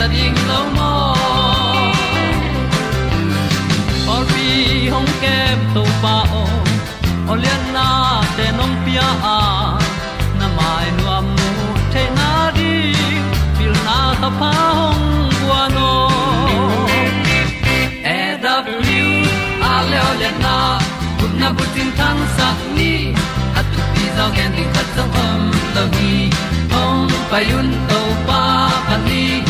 ta ding lo mo or pi hong kem to pa o olian na te nong pia a na mai nu am mu te na di pil na ta pa hong bua no e da pru a le olian na kun na bu tin tan sa ni. At pi zo gen di khat sa om lo gi hong pa yun to pa pa ni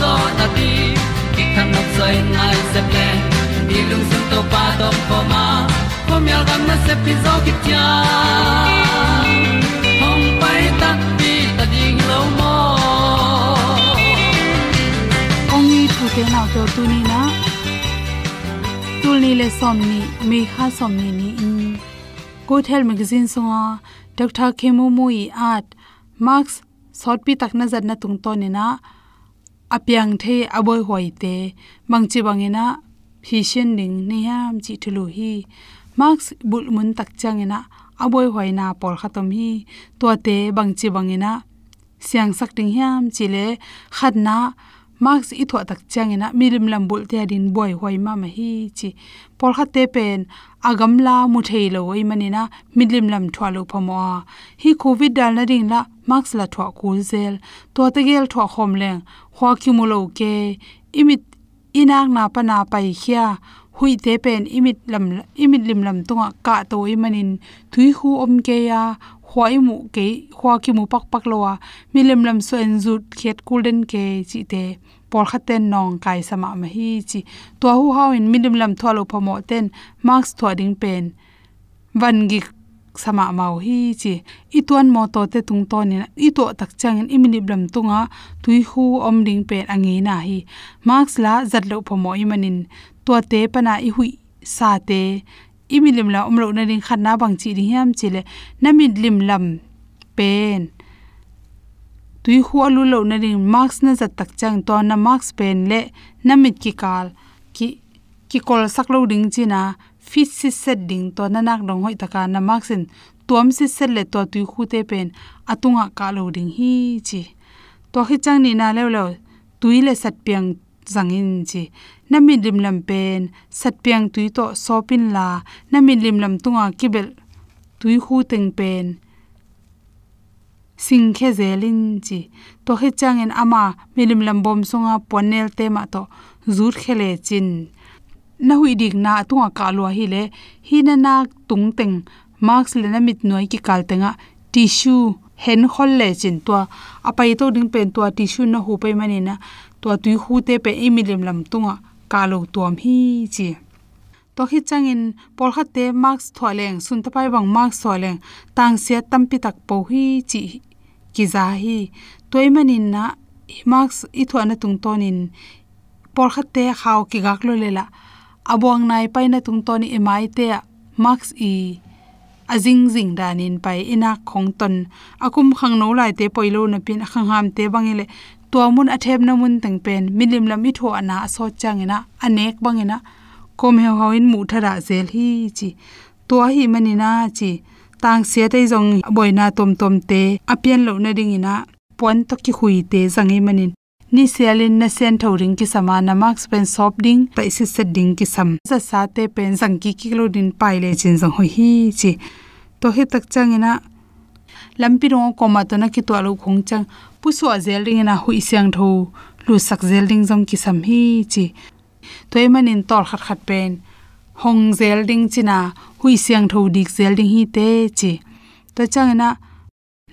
zo na ti ki kan nok sai nai se ple ni lung sun to pa to pa ma. Pom yal gam na se pi zo ki tia hom pai ta ti ta ding lo mo ong ni thu ke na to tu ni na tu ni le som ni me kha som ni ni in good health magazine songa dr khemu mui art. Marks sot pi tak na ni na apyang the aboi hoi te. Mangchi bangena phisian ning ni chi thulu hi. Max bul mun tak changena aboi hoi na por khatom hi. To te bangchi bangena siang sak ting hiam chile khatna marks i tho tak changena, milim lam bul te din boy hoi ma ma hi chi. Por kha te pen, agam la mu thei lo oi manina milim lam thwa lo phamo hi covid dal na ding la marks la thwa kul zel. To te gel thwa khom leng khwa ki mu lo ke. Imit inak na pa na pai khia. Hui te pen, imit lam, imit lim lam tunga ka to i manin. Thui hu om ke ya khwai mu ke khwa ki mu pak pak lowa milim lam so en zut khet golden ke chi te por khaten nong kai sama ma hi chi to hu hau in mi lem lam thwalo phamo ten marks thwa ding pen wan gi sama mau hi chi i tuan mo to te tung to ni i to tak chang in imini blam tunga tui hu om ding pe ange na hi. Max la zat lo phomo i manin to te pana i hui sa te imilim la umro na ding khanna bang chi ding yam chile namit lim lam pen. Tui khu alu lo na ding max na zat tak chang to na max pen le namit ki kal. Ki ki kol sak lo ding china fit si set ding to na nak dong hoi taka na maxin tuam si set le to tui khu te pen. Atunga ka lo ding hi chi. To hi chang ni na le lo, tui le sat piang zangin chi. Na min lim lam pen, sat piang tui to sopin la. Na min lim lam tunga kibel tui khu teng pen. Sing khe zelin chi. To he chang en ama milim lam bom songa ponel te ma to zur khele chin. Na hui dik na tunga ka lo hi le. Hi na na tung teng. Marks le na mit noi ki kal tenga. Tissue hen khol le chin to apai to ding pen to tissue na hu pe mani na to tui hu te pe emilim lam tunga, ka lo tom hi chi. To hi changin por kha te marks tholeng sun ta pai bang marks tholeng tang sia tampi tak po hi chi ki za hi. Toy manin na marks i thona tung tonin por kha te khaw ki gak lo lela. Abong nai pai na tung toni emai te max e azing zing danin pai ina khong ton. Akum khang no lai te poilo na pin khang ham te bangile to mun athep na mun teng pen milim lam mi tho ana so changina anek bangina kom he hawin mu thara zel hi chi. To hi manina chi, tang sia te jong boina tom tom te apian lo na ding ina pon to ki hui te zangi manin. Ni sialin na sen thoring ki samana max pen sop ding pai se set ding ki sam. Sa sa te pen jang ki ki lo din pai le chin jang hoi hi chi. To hi tak changina lampi ro ko ma to na ki to lo khong chang pu so na hui siang tho. Lu sak zel ding jong ki sam hi chi. Toy manin tor khat khat pen. Hong zel ding china hui siang tho dik zel ding hi te chi. To changina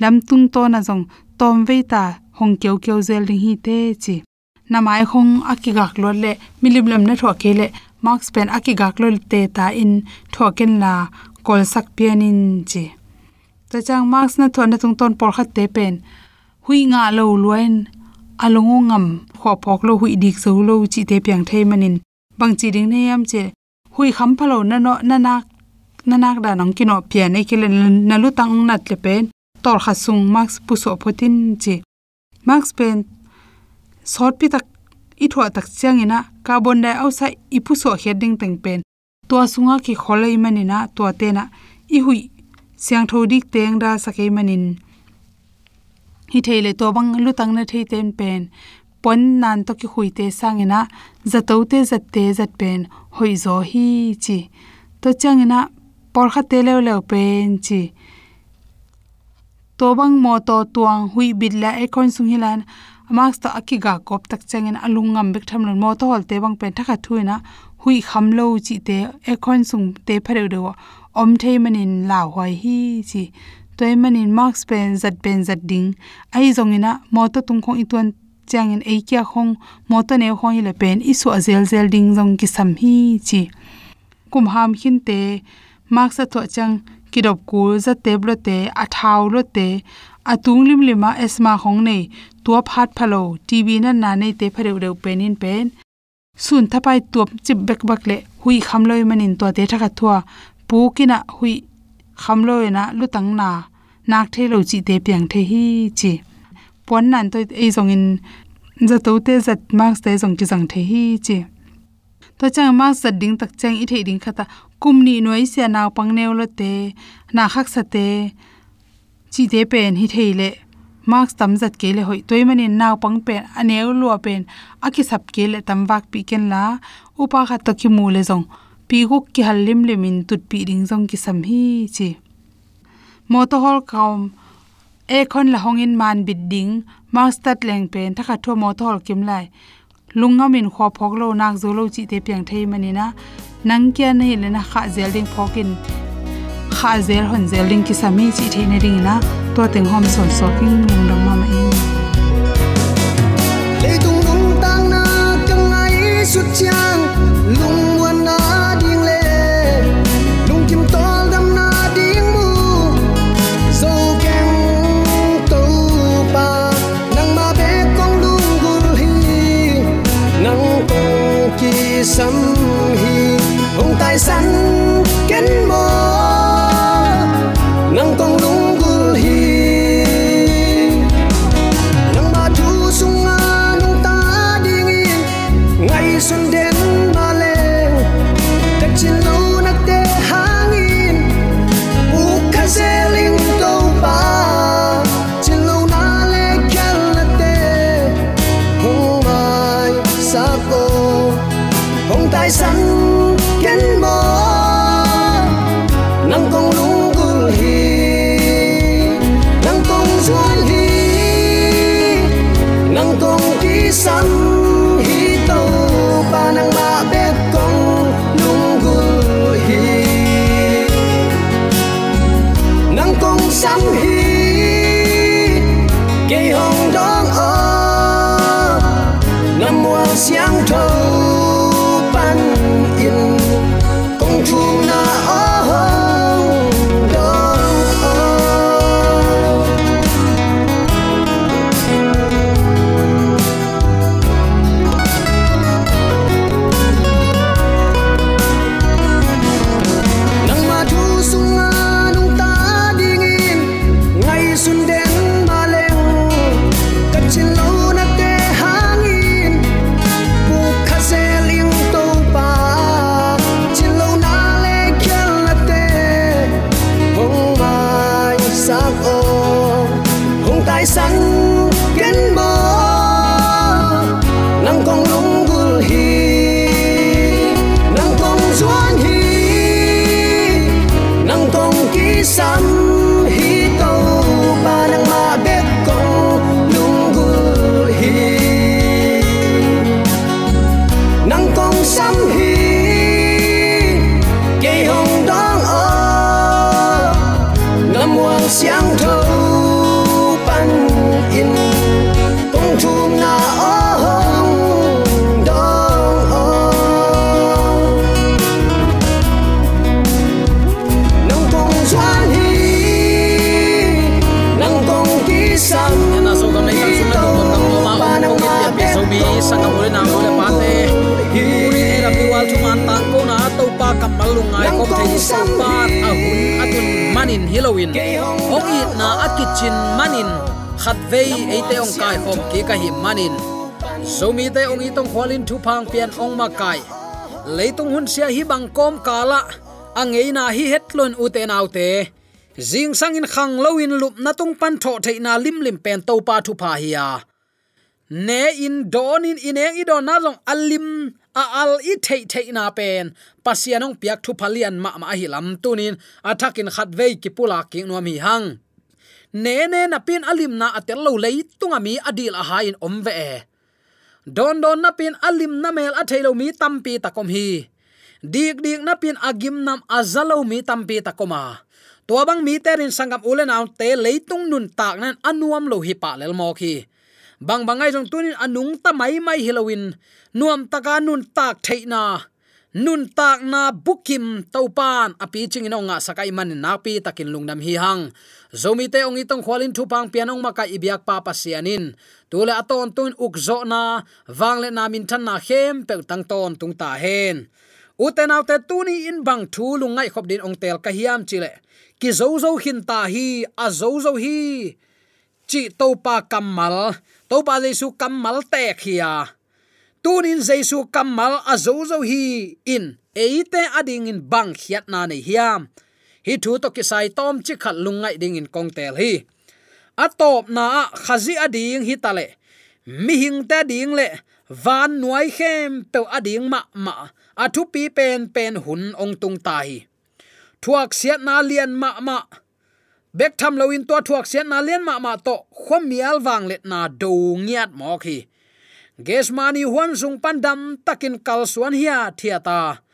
lam tung to na jong tom veita hong keu keu zelding hi te chi. Namai khong akigak lo le milim lam na thoke le, marks pen akigak lo te ta in thoken la kol sak pianin chi. Ta chang marks na thona tung ton por khat te pen hui nga lo luen. Alongo ngam kho phok lo hui dik so lo chi te pyang the manin. Bang chi ding ne yam che, hui kham phalo na no, na nak na nak da nong kino pian e kile na lu tang nat le pen. Tor khasung max pu so photin che. Max pen, sort pi tak, i thwa tak chiang ina, carbon dioxide ipu so heading teng pen. To sunga ki kholei manina to te na, i hui, siang thodik teng da sakai manin hi theile to bang lu tang na thei ten pen. Pon nan to ki hui te sangina zato te zat te zat pen. Hoi zo hi chi. To changina por kha te le le pen chi. To bang mo to tuang hui bit la e kon sung hilan. Max to akiga kop tak changin alungam bik tham lon mo to hol te bang pen thakha thuina hui kham lo chi te e kon sung te phare do om thei manin la hoi hi chi toy manin marks pen zat pen zat ding. Ai zongina mo to tung khong itun changin ei kya khong, moto ne khong ile pen, isu azel zel ding jong ki sam hi chi. Kum ham khin te marks a tho chang kirop ku za teblo te athau lo te atung lim lima esma khong nei tua phat phalo tv na na nei te phare ureu penin pen sun thapai tuap chip bek bak le, hui khamloi manin to te thakha thua, pu kina hui khamloi na lutang na nak the lo chi te piang the hi chi pon nan to ei zong in za to te zat max te zong ki zang the hi chi to chang ma sa ding tak chang i the ding khata kum ni noi sia naw pang neu lo te na khak sa te chi te pen hi theile marks tam zat ke le hoi toy mani naw pang pen aneu lo pen aki sap ke le tam wak pi ken la upa kha to ki mu le zong pi guk ki halim le min tut pi ding zong ki sam hi chi mo kaum e khon la hongin man bit ding marks leng pen, thakha tho mo kim lai. Lunga min kho phok lo nak zo lo chi te piang thei mani na. Nang kya nei le na kha zel ding phokin kha zel hon zel ding ki sami chi the ne ring na. To teng hom son so king lung dang ma ma in. Le tung bung tang na kang ai sut chang lung some te ong i tong kholin thu phang pian ong ma kai leitung hun sia hi bang kom kala angei na hi hetlon ute naute jing sangin khang loin lup na tung pan tho theina lim lim pen to pa thu pa hiya ne in don in ineng i don na long alim a al i thei thei na pen pasianong piak thu phalian ma ma hi lam tunin athakin khat ve ki pula ki no mi hang. Ne ne na pin alim na atel lo lei tunga mi adil a ha in om ve e don don na pin alim na mel a thailo mi tampi takom hi. Dik dik na pin agim nam azalo mi tampi takoma to bang mi terin sangam ulen aw te leitung nun tak nan anuam lo hi pa lel mo khi bang bangai jong tunin anung ta mai mai hilowin nuam taka nun tak theina nun tak na bukim topan api chingin nga sakai man na pi takin lungnam hi hang. Zomi te ong itong khwalin thu pang pianong maka ibyak pa pasianin. Tule aton tun ukzo na wangle na min than na hem pe tang ton tung ta hen. Uten autte tuni in bang thu lungai khop din ong tel ka hiam chile. Ki zo zo hin ta hi, a zo zo hi. Chi topa kamal topa jesu kamal te khia tunin jaisu kamal azozo hi in. Eite ading in bang khiat na nei hiam. Hi thu to kisai tom chi khat lungai ding in kongtel hi. Atop na khazi ading hi tale mi hing ta ding le. Van nuai khem pe ading ma ma. Athu pi pen pen hun ong tung tai thuak siat na lian ma ma. Bek tham lo in to thuak siat na lian ma ma to khom mial wang let na do ngiat mo khi Gesmani huan sung pandam takin kalsuan hia thiata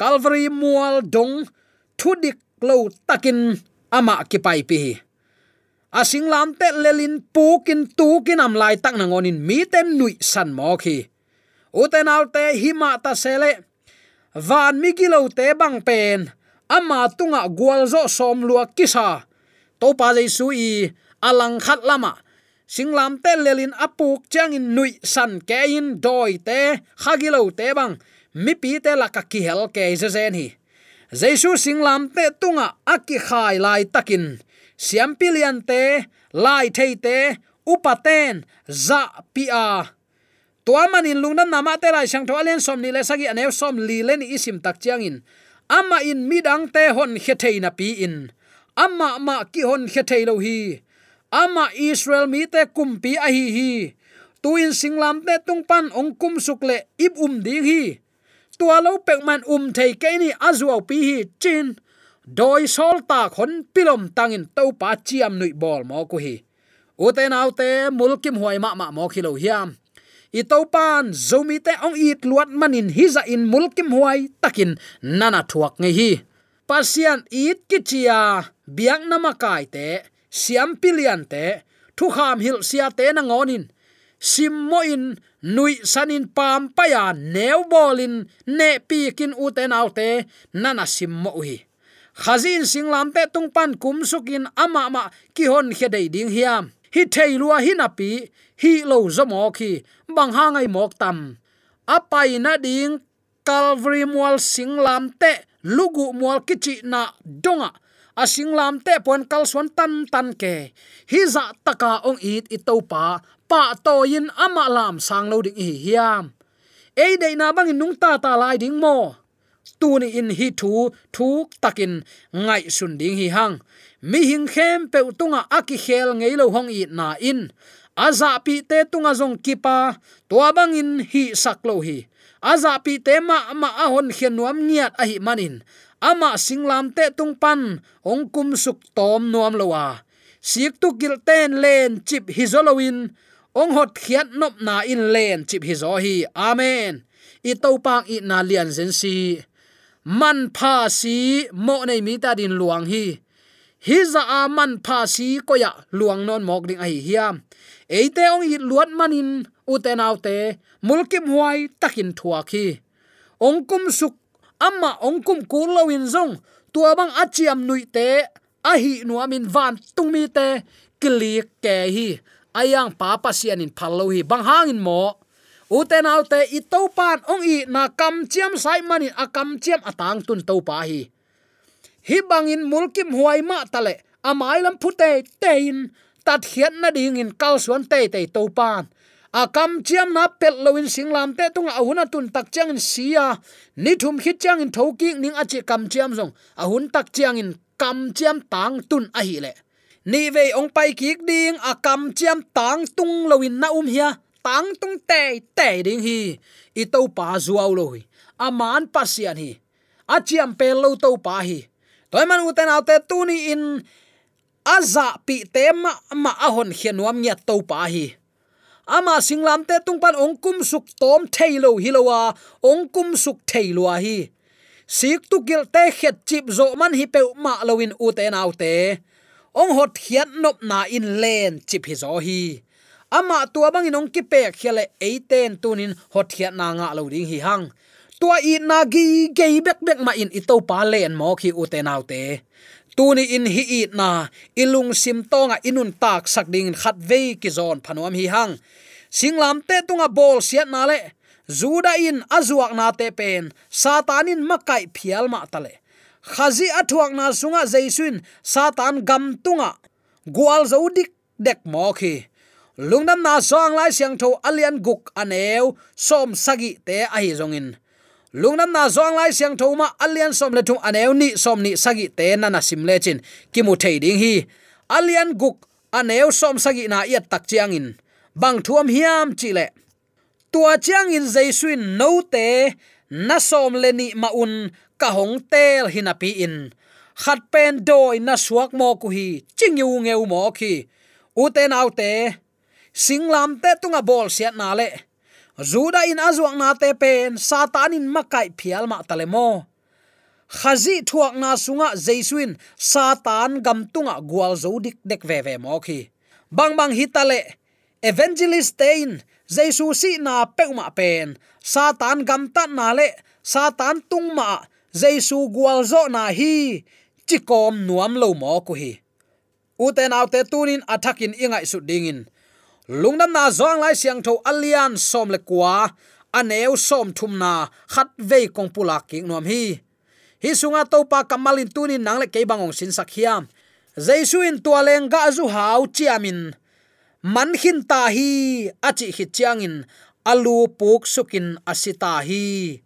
calvary mual dong thudik lo takin ama ki pai pi asing lam te lelin pukin tukin am lai tak na ngonin mi tem nui san mo khi. Uten alte hima ta sele van mi kilo te bang pen. Ama tunga gwalzo som lua kisa to pa jaisu i alang khat lama singlam te lelin apuk chang in nui san ke in doi te khagilo te bang. Mi pi te la ka ki hel ke ze zen hi. Jesu singlam te tunga aki khai lai takin. Siam pilian te, lai thei te upaten za pia. Tua manin lungna nama te lai sang thoalen som ni le sagi anew som li le ni isim tak chiang in ama in midang te hon khe theina pi in. Ama ma ki hon khe thailo hi ama israel mi te kumpi a hi hi. Tuin singlam te tungpan ong kum sukle ip um ding hi. Tua lo pek man um thei ke ni azuaw pi hi chin. Doi sol ta khon pilom tangin to pa chiam nui bol mo ku hi. Uten autte mulkim huai ma ma mo khilo hiam. I to pan zomi te ong it luat manin hiza in mulkim huai takin nana thuak nge hi. Pasian it kichia biang nama kai te siam pilian te, thu kham hil sia te na ngonin sim mo in nui sanin pam pa ya neu bolin ne pi kin u te nau te, nana sim mo hi khazin singlam te tung pan kum sukin ama ma ki hon khedei ding hiam. Hi thei lua hi na pi, hi lo zomo khi, bang ha ngai mok tam. Apai na ding, calvary mual singlam te, lugu mual kichi na donga asing lam te pon kal suan tan tan ke. Hi za taka ong it i to pa pa to yin ama lam sang lo ding hi hiam. Ei dei na bang nung ta ta lai ding mo. Tu ni in hi thu thu takin ngai sun ding hi hang. Mi hing khem pe tunga aki khel ngei lo hong i na in. Aza pi te tunga zong kipa to bang in hi sak lo hi. Aza pi te ma ma a hon khian nuam niat a hi manin ama singlam te tung pan, ong kum suk tom nuam lowa sik tu gil ten len chip hizolowin ong hot khiat nop na in len chip hi zo hi. Amen. I to pang i na lian zen si. Man pha si mo nei mi ta din luang hi. Hi za a man pha si ko ya luang non mok ding ai hiam eite ong i luat manin uten autte mulkim huai takin thua khi ong kum suk amma ong kum kul lowin zong. Tua bang achiam nui te, a hi nuamin van tung mi te kili ke hi. Ayang papa sian in phallo hi, bang hangin mo. Uten autte i to pan ong i na kam chiam sai mani, a kam chiam atang tun to pa hi hi bangin mulkim huai ma tale amailam phute tein tat hian na ding in kal suan te te to pan a kam chiam na pet loin singlam te tung a hun tun tak chang in sia ni thum hit chang in thoki ning a chi kam chiam zong. A hun tak chiang in kam chiam tang tun a hi le. Ni ve ong pai kik ding, a kam chiam tang tung loin na um hia. Tang tung te te ding hi. I to pa zuaw lo hi. A man pasian hi. A chiam pe lo to pa hi. Toy man uten autte tuni in aza pi te ma ma ahon hianuam nya to pa hi ama singlam te tungpan ongkum suk tom thailo hilowa ongkum suk thailwa hi. Sik tu gil te khet chip zo man hi pe ma lowin u te nau te. Ong hot hiat nop na in len chip hi zo hi. Ama tua bang in ong ki pe khele eiten tunin hot hiat na nga lo ding hi hang. Tua i na gi ge bek bek ma in i to pa len mo khi u te nau te tuni in hi i na ilung sim tonga inun tak sak ding khat ve ki zon phanom hi hang. Singlam te tunga bol siat na le. Zuda in azuak na te pen, satanin makai phial ma tale khazi athuak na sunga jaisuin satan gam tunga. Gwal zodik dek mo khi. Lungnam na song lai siang tho alian guk aneu, som sagi te ahi zongin lungnam na zong lai siang thoma alian som le thum aneu ni som ni sagi te na na sim le chin. Ki mu thei ding hi. Alian guk aneu som sagi na yat tak chiang in. Bang thuam hiam chi le. Tua chiang in jaisuin no te, na som le ni ma un ka hong tel hinapi in. Khat pen doi na suak mo ku hi, ching yu ngeu mo ki u te nau te singlam te tunga bol siat na le zuda in azuak na te pen, satan in makai phial ma talemo khazi thuak na sunga jaisuin satan gam tunga gwal zo dik dek ve ve mo khi. Bang bang hitale evangelist tein jaisu si na peuma pen, satan gam ta na le, satan tung ma jaisu gwal zo na hi, chikom nuam lo mo ku hi. Uten autte tunin athakin ingai su dingin lungnam na zong lai siang tho alian som le kwa aneu som thum na khat ve kong pula ki nom hi. Hi sunga to pa kamalin tunin nang le ke bangong sin sakhiam jaisu in tua leng ga zu hau chiamin. Man khin ta hi achi hi chiangin alu puk sukin asita hi.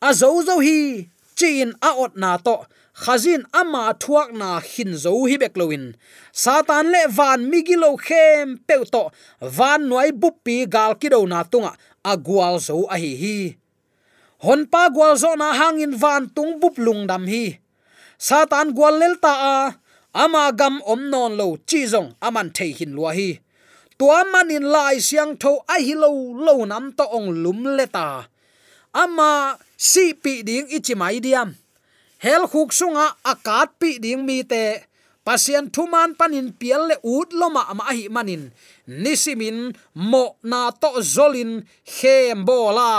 Azo zo hi chin a ot na to khazin ama thuak na hin zo hi bek loin satan le van migilo khem pe to. Van noi buppi gal ki do na tunga. Agwal zo a hi hi. Hon pa gwal zo na hangin van tung bup lung dam hi. Satan gwal lel ta a. Ama gam om non lo chi zong aman thei hin lua hi. Tua manin lai siang tho a hi lo lo nam to ong lum leta ama si pi ding ichimai diam hel khuk sunga akat pi ding mi te. Pasien thuman panin pial le ut loma ama hi manin. Nisimin mo na to zolin hem bola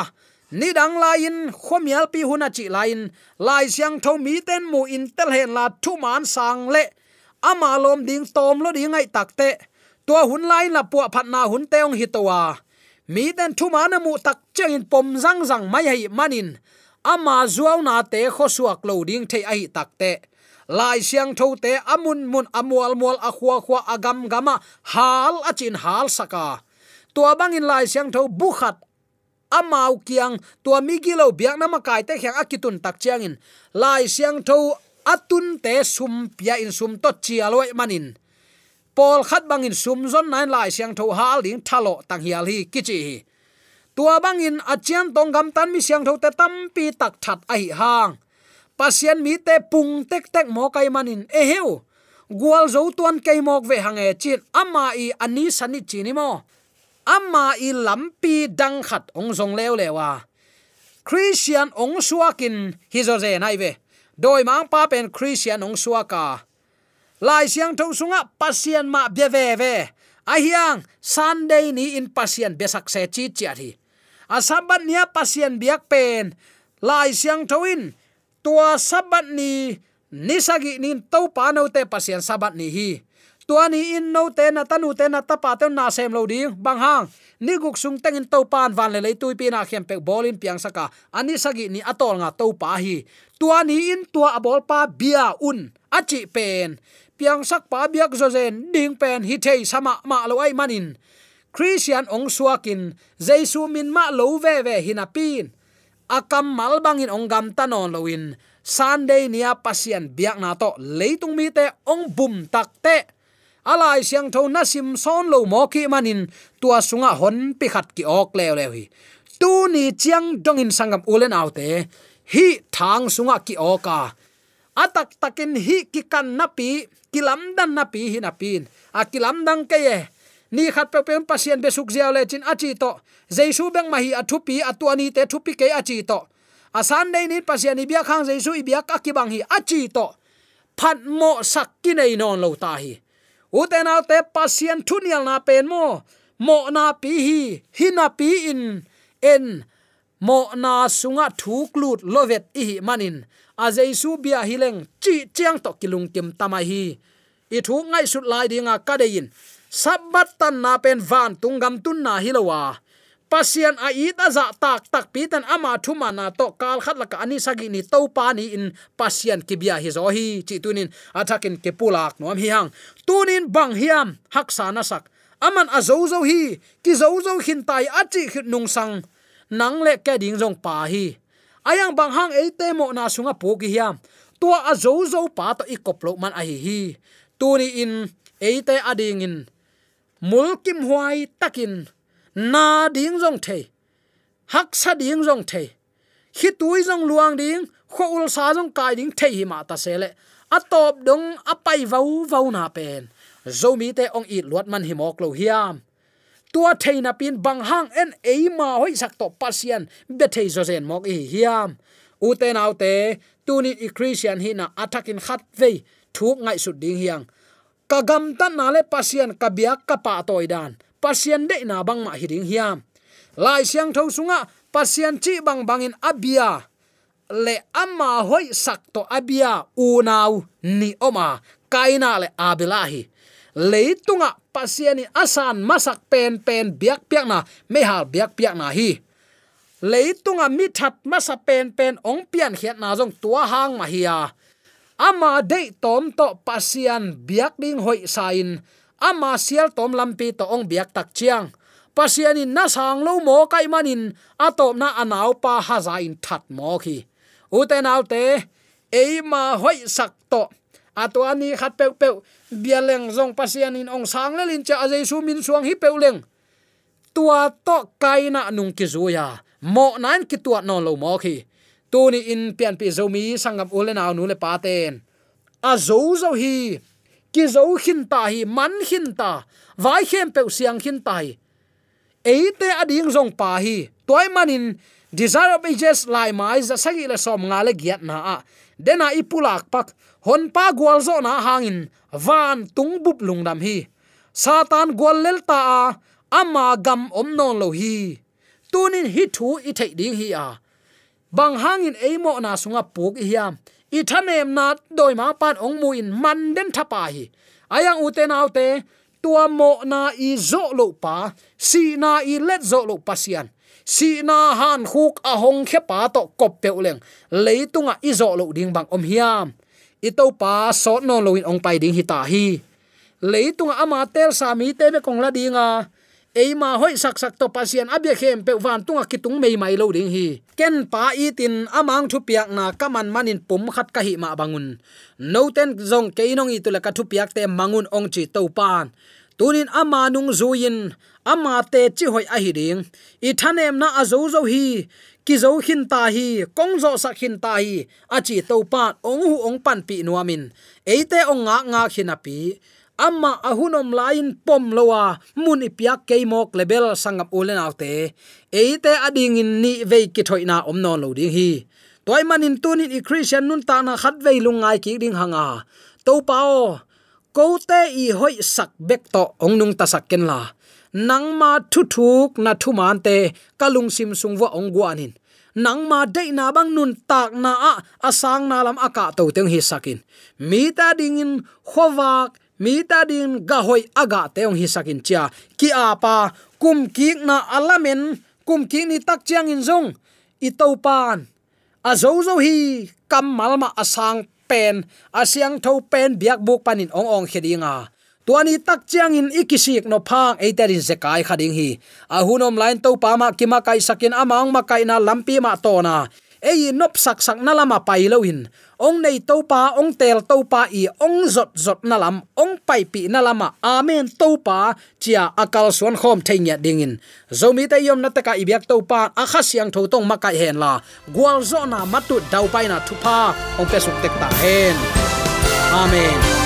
ni dang lain, khomial pi huna chi lain. Lai siang tho mi ten mu in tel hen la thuman sang le. Ama lom ding tom lo ding ai takte tua hun lain la pu phat na hun teong hitowa mi ten thuman mu tak chengin pom zang zang mai hi manin ama zuaw na te kho suak lo ding thei ai takte lai siang tho te amun mun amual mual a khuwa khuwa agam gama hal achin hal saka. Tua bangin lai siang tho bukhat amau kiang. Tua migilo biak nama kai te khyang akitun tak chiangin. Lai siang tho atun te sum pia in sum to chialoi manin. Pol khat bangin sum zon nine lai siang tho hal ding thalo tang hial hi kichi hi tua bangin achian tong gam tan mi siang thote tampi tak that ai hang. Pasien mi te pung tek tek mo kai manin. E heu gwal zo tuan kei mok ve hange chin. Ama i ani sani chini mo ama i lampi dang khat ong zong lew lewa christian ong suakin hi zo ze nai ve. Doi mang pa pen christian ong suaka lai siang tho sunga, pasien ma bia ve ve. A hiang, sunday ni in pasien besak se chi chi thi nia pasien biak pen. Lai siang thoin tua sabat ni nisagi nin to pa no te pasien sabat ni hi. Tua ni in no te na tanu te na tapa te na sem lo ding. Bang hang, ni guk sung teng in to pan van le le tui pi na khem pe bolin piang saka. Ani sagi ni atol nga to pa hi. Tua ni in tua abol pa bia un achi pen. Piang sak pa biak zo zen, ding pen hi thei sama ma lo ai manin christian ong suakin jesu min ma lo ve ve hinapin akam mal bangin ong gam tanon loin sunday nia pasian biak na to. Leitung mi te ong bum tak te. Alai siang tho na sim son lo mo ki manin, tua sunga hon pi khat ki ok le le hi. Tu ni chiang dong in sangam ulen autte hi thang sunga ki oka atak takin hi ki kan napi kilam dan na hi a kilam dang ke ye ni khat pe pem pasien be suk ziaw le chin achi to. Jaisu beng mahi athupi atuani te thupi ke achi to. Asan dei ni pasien ibia khang jaisu ibia ka ki bang hi achi to. Phat mo sak ki nei non lo ta hi. Uten al te pasien thunial na pen mo. Mo na pi hi. Hi na pi in. En. Mo na sunga thu klut lovet i manin. A jaisu bia hileng chi chiang to kilung kim tamai hi. I thu ngai sut lai dinga ka dein sabat tan na pen van tunggam tun na hilowa pasian a ita aza tak tak pitan ama thuma na to kal khat la ka ani sagi ni to pa ni in pasian kibia hi zo hi. Chi tunin athakin ke pulak nom hi hang. Tunin bang hiam hak sa na sak. Aman a zo zo hi, ki zo zo hin tai achi khit nung sang. Nang le ke ding jong pa hi. Ayang bang hang e te mo na sunga pu ki hiam. Tua a zo zo pa to ikoplo man a hi hi. Tuni in e te ading in mulkim huai takin, na ding jong the, hak sa ding jong the. Khi tui jong luang ding, kho ul sa jong kai ding the hi ma ta sele a top dong a pai vau vau na pen. Zo mi te ong i luat man hi mok lo hiam. Tua theina pin bang hang en ei ma hoi sak to pasian be thei zo zen mok hi hiam. U te nau te tuni i christian hi na attacking khat ve thuk ngai su ding hiang kagam tan na le pasien kabiak kapa toy dan. Pasien de na bang ma hiring hiam. Lai siang tho sunga, pasien chi bang bangin abia. Le amma hoi sak to abia unau ni oma. Kaina le abilahi. Leitunga pasiani asan masak pen pen biak piak na, me hal biak piak na hi. Leitunga mi that masa pen pen ong pian khiat na jong tua hang ma hiya ama de tom to pasian biak ding hoi sain. Ama sial tom lampi to ong biak tak chiang. Pasiani na sang lo mo kai manin atop na anaw pa haza in that mo khi. Uten autte eima hoi sak to. Atwani khat pe pe bialeng zong pasianin ong sang lelin cha azai su min suang hi peuleng tua to kaina nung ki zuya. Mo nan ki tua non lo mo khi tuni in pian pi zomi sangam ulen aw nu le paten a zo zo hi, ki zo hin ta hi, man hin ta, vai khem pe siang hin tai eite ading zong pa hi toy manin desire of ages lai mai, za sagi le som nga le giat na a. Dena ipulak pak, hon pa gwal zo na hangin van tung bup lungdam hi. Satan gwal lel ta a, ama gam om non lo hi. Tunin hi thu i thei ding hi a bang hangin eimo na sunga puk hi hiam i thanem na doi ma pan ong mu in man den thapa hi. Ayang uten autte tua mo na i zo lo pa, si na i let zo lo pasian si na han khuk a hong khe pa to kop pe uleng. Leitunga i zo lo ding bang om hiam i to pa so no lo in ong pai ding hi ta hi. Leitunga ama tel sa mi te me kong la dinga eima hoi sak sak to pasien abia khem pe van tunga kitung mei mai lo ding hi. Ken pa i tin amang thu piak na kaman manin pum khat ka hi ma bangun. No ten zong ke nong i tula ka thu piak te mangun ong chi to pan. Tunin ama nung zuin ama te chi hoi a hi ding. I thanem na azo zo hi, ki zo hin ta hi, kong zo sak hin ta hi, a chi to pan ong hu ong pan pi nuamin. Eite ong nga nga khinapi pi amma ahunom lain pom lowa, mun ipiak keimok level sangap ulen autte eite ading in ni ve ki thoina om non lo ding hi. Toy manin tunin i christian nun ta na khat ve lungai ki ding hanga. To pao ko te i hoi sak bek to ong nung ta sak ken la. Nang ma thu thuk na thu man te kalung sim sung wa ong guanin nang ma de na bang nun tak na a asang na lam aka to teng hi sakin. Mi ta ding in, khowak mi ta din ga hoi aga teong hi sakin cha ki apa kum ki na alamen kum ki ni tak chiang in zong. I to pan. A zo zo hi, kam malma asang pen asyang tho pen biak buk panin ong ong khedinga tuani tak chiang in ikisik no phang eiterin zekai khading hi. Ahunom line to pa ma kima kai sakin amang ma kai na lampi ma to na ei, nop sak sak na lama pai loin ong nei to pa, ong tel to pa i, ong zot zot na lam, ong pai pi na lama amen to pa, chia akal suan khom thengya dingin zomi te yom na taka ibyak to pa, a kha siang tho tong ma kai hen la. Gwal zo na matu dau pai na thupa ong pe suk tek ta hen. Amen.